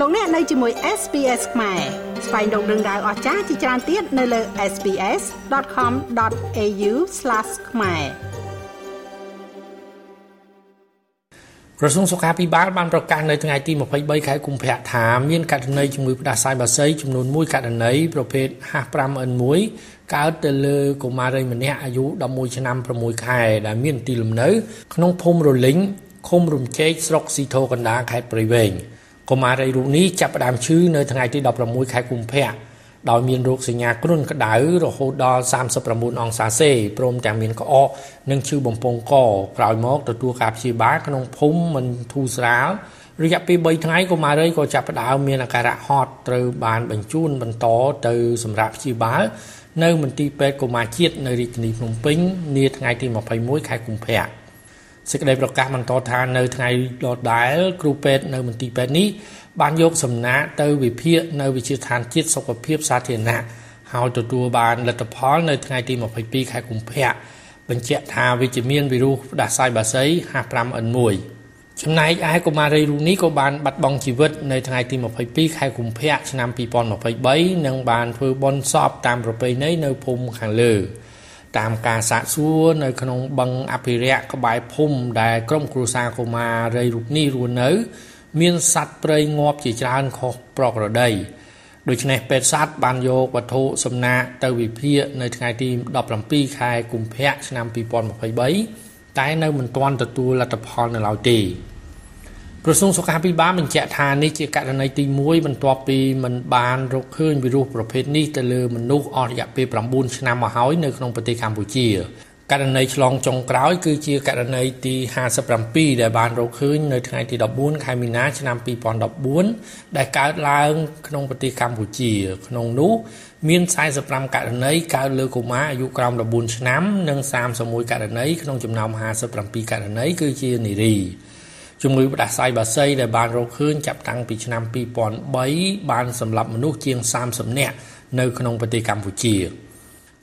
លោកអ្នកនៅជាមួយ SPS ខ្មែរស្វែងរកដឹងដៅអស្ចារ្យជាច្រើនទៀតនៅលើ SPS.com.au/ ខ្មែរក្រសួងសុខាភិបាលបានប្រកាសនៅថ្ងៃទី23ខែកុម្ភៈថាមានករណីជំងឺផ្ដាសាយបាសីចំនួន1ករណីប្រភេទ H5N1 កើតទៅលើកុមារីម្នាក់អាយុ11ឆ្នាំ6ខែដែលមានទីលំនៅ ក្នុងភូមិរលីងឃុំរំជែកស្រុកស៊ីធូកណ្ដាលខេត្តព្រៃវែង កុមារីរូបនេះចាប់ផ្ដើមឈឺនៅថ្ងៃទី16ខែកុម្ភៈដោយមានរោគសញ្ញាគ្រុនក្តៅរហូតដល់39អង្សាសេព្រមទាំងមានក្អកនិងឈឺបំពង់កក្រោយមកទទួលការព្យាបាលក្នុងភូមិមិនធូរស្រាលរយៈពេល3ថ្ងៃកុមារីក៏ចាប់ផ្ដើមមានអាការៈហត់ត្រូវបានបញ្ជូនបន្តទៅសម្រាប់ព្យាបាលនៅមន្ទីរពេទ្យកុមារជាតិនៅរាជធានីភ្នំពេញនាថ្ងៃទី21ខែកុម្ភៈ សេចក្តីប្រកាសបន្តថានៅថ្ងៃដដែលគ្រូពេទ្យនៅមន្ទីរពេទ្យនេះបានយកសំណាក់ទៅវិភាគនៅវិទ្យាស្ថានជាតិសុខភាពសាធារណៈហើយទទួលបានលទ្ធផលនៅថ្ងៃទី22ខែកុម្ភៈបញ្ជាក់ថាវិជ្ជមានវីរុសផ្ដាសាយបាសី H5N1 ចំណែកឯកុមារីរូបនេះក៏បានបាត់បង់ជីវិតនៅថ្ងៃទី22ខែកុម្ភៈឆ្នាំ2023និងបានធ្វើបុណ្យសពតាមប្រពៃណីនៅភូមិខាងលើ តាមការសាកសួរនៅក្នុងបឹងអភិរក្សក្បែរភូមិដែលក្រុមគ្រួសារកុមារីរូបនេះរស់នៅ មានសត្វព្រៃងាប់ជាច្រើនខុសប្រក្រតីដូច្នេះពេទ្យសត្វបានយកវត្ថុសំណាកទៅវិភាគនៅថ្ងៃទី17ខែកុម្ភៈឆ្នាំ2023តែនៅមិនទាន់ទទួលលទ្ធផលនៅឡើយទេ ក្រសួងសុខាភិបាលបញ្ជាក់ថានេះជាករណីទី1បន្ទាប់ពីមិនបានរកឃើញវីរុសប្រភេទនេះទៅលើមនុស្សអស់រយៈពេល9ឆ្នាំមកហើយនៅក្នុងប្រទេសកម្ពុជាករណីឆ្លងចុងក្រោយគឺជាករណីទី57ដែលបានរកឃើញនៅថ្ងៃទី14ខែមីនាឆ្នាំ2014ដែលកើតឡើងក្នុងប្រទេសកម្ពុជា ក្នុងនោះមាន45ករណីកើតលើកុមារអាយុក្រោម14ឆ្នាំនិង31ករណីក្នុងចំណោម57ករណីគឺជានារី ជំងឺផ្ដាសាយបាសីដែលបានរកឃើញចាប់តាំងពីឆ្នាំ2003បានសម្លាប់មនុស្សជាង30នាក់នៅក្នុងប្រទេសកម្ពុជា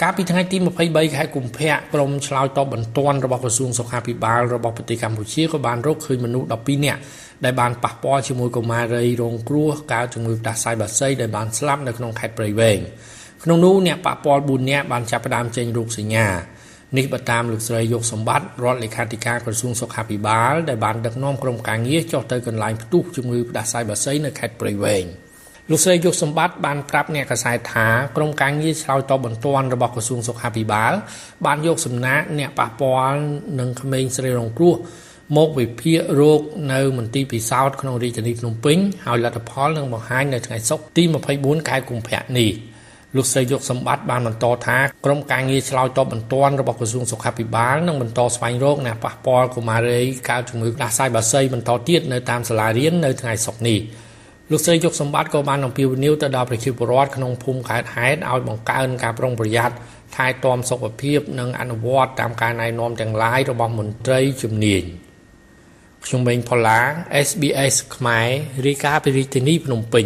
កាលពីថ្ងៃទី23ខែកុម្ភៈក្រមឆ្លើយតបបន្ទាន់របស់ក្រសួងសុខាភិបាលរបស់ប្រទេសកម្ពុជាក៏បានរកឃើញមនុស្ស12នាក់ដែលបានប៉ះពាល់ជាមួយកុមារីរងគ្រោះកើតជំងឺផ្ដាសាយបាសីដែលបានស្លាប់នៅក្នុងខេត្តព្រៃវែងក្នុងនោះអ្នកប៉ះពាល់4នាក់បានចាប់ផ្ដើមចេញរោគសញ្ញា នេះបើតាមលោកស្រីយកសម្បត្តិរដ្ឋលេខាធិការក្រសួងសុខាភិបាលដែលបានដឹកនាំក្រុមការងារចុះទៅកន្លែងផ្ទុះជំងឺផ្ដាសាយបាសីនៅខេត្តព្រៃវែងលោកស្រីយុគសម្បត្តិបានប្រាប់អ្នកកសែតថាក្រុមការងារឆ្លើយតបបន្ទាន់របស់ក្រសួងសុខាភិបាល បានយកសំណាក់អ្នកប៉ះពាល់និងក្មេងស្រីរងគ្រោះមកវិភាគរោគនៅមន្ទីរពិសោធន៍ក្នុងរាជធានីភ្នំពេញហើយលទ្ធផលនឹងបង្ហាញនៅថ្ងៃសុក្រទី24ខែកុម្ភៈនេះ លោកស្រីយកសម្បត្តិបានបន្តថាក្រុមការងារឆ្លើយតបបន្ទាន់របស់ក្រសួងសុខាភិបាលនឹងបន្តស្វែងរកអ្នកប៉ះពាល់កុមារីកើតជំងឺដាសាយបាសីបន្តទៀតនៅតាមសាលារៀននៅថ្ងៃសុក្រនេះលោកស្រីយុកសម្បត្តិក៏បានអំពាវនាវទៅដល់ប្រជាពលរដ្ឋក្នុងភូមិខេត្តហេតុឲ្យបង្កើនការប្រុងប្រយ័ត្នថែទាំសុខភាពនិងអនុវត្តតាមការណែនាំទាំងឡាយរបស់មន្ត្រីជំនាញខ្ញុំម៉េងផល្លា SBS ខ្មែររាយការណ៍ពីរាជធានីភ្នំពេញ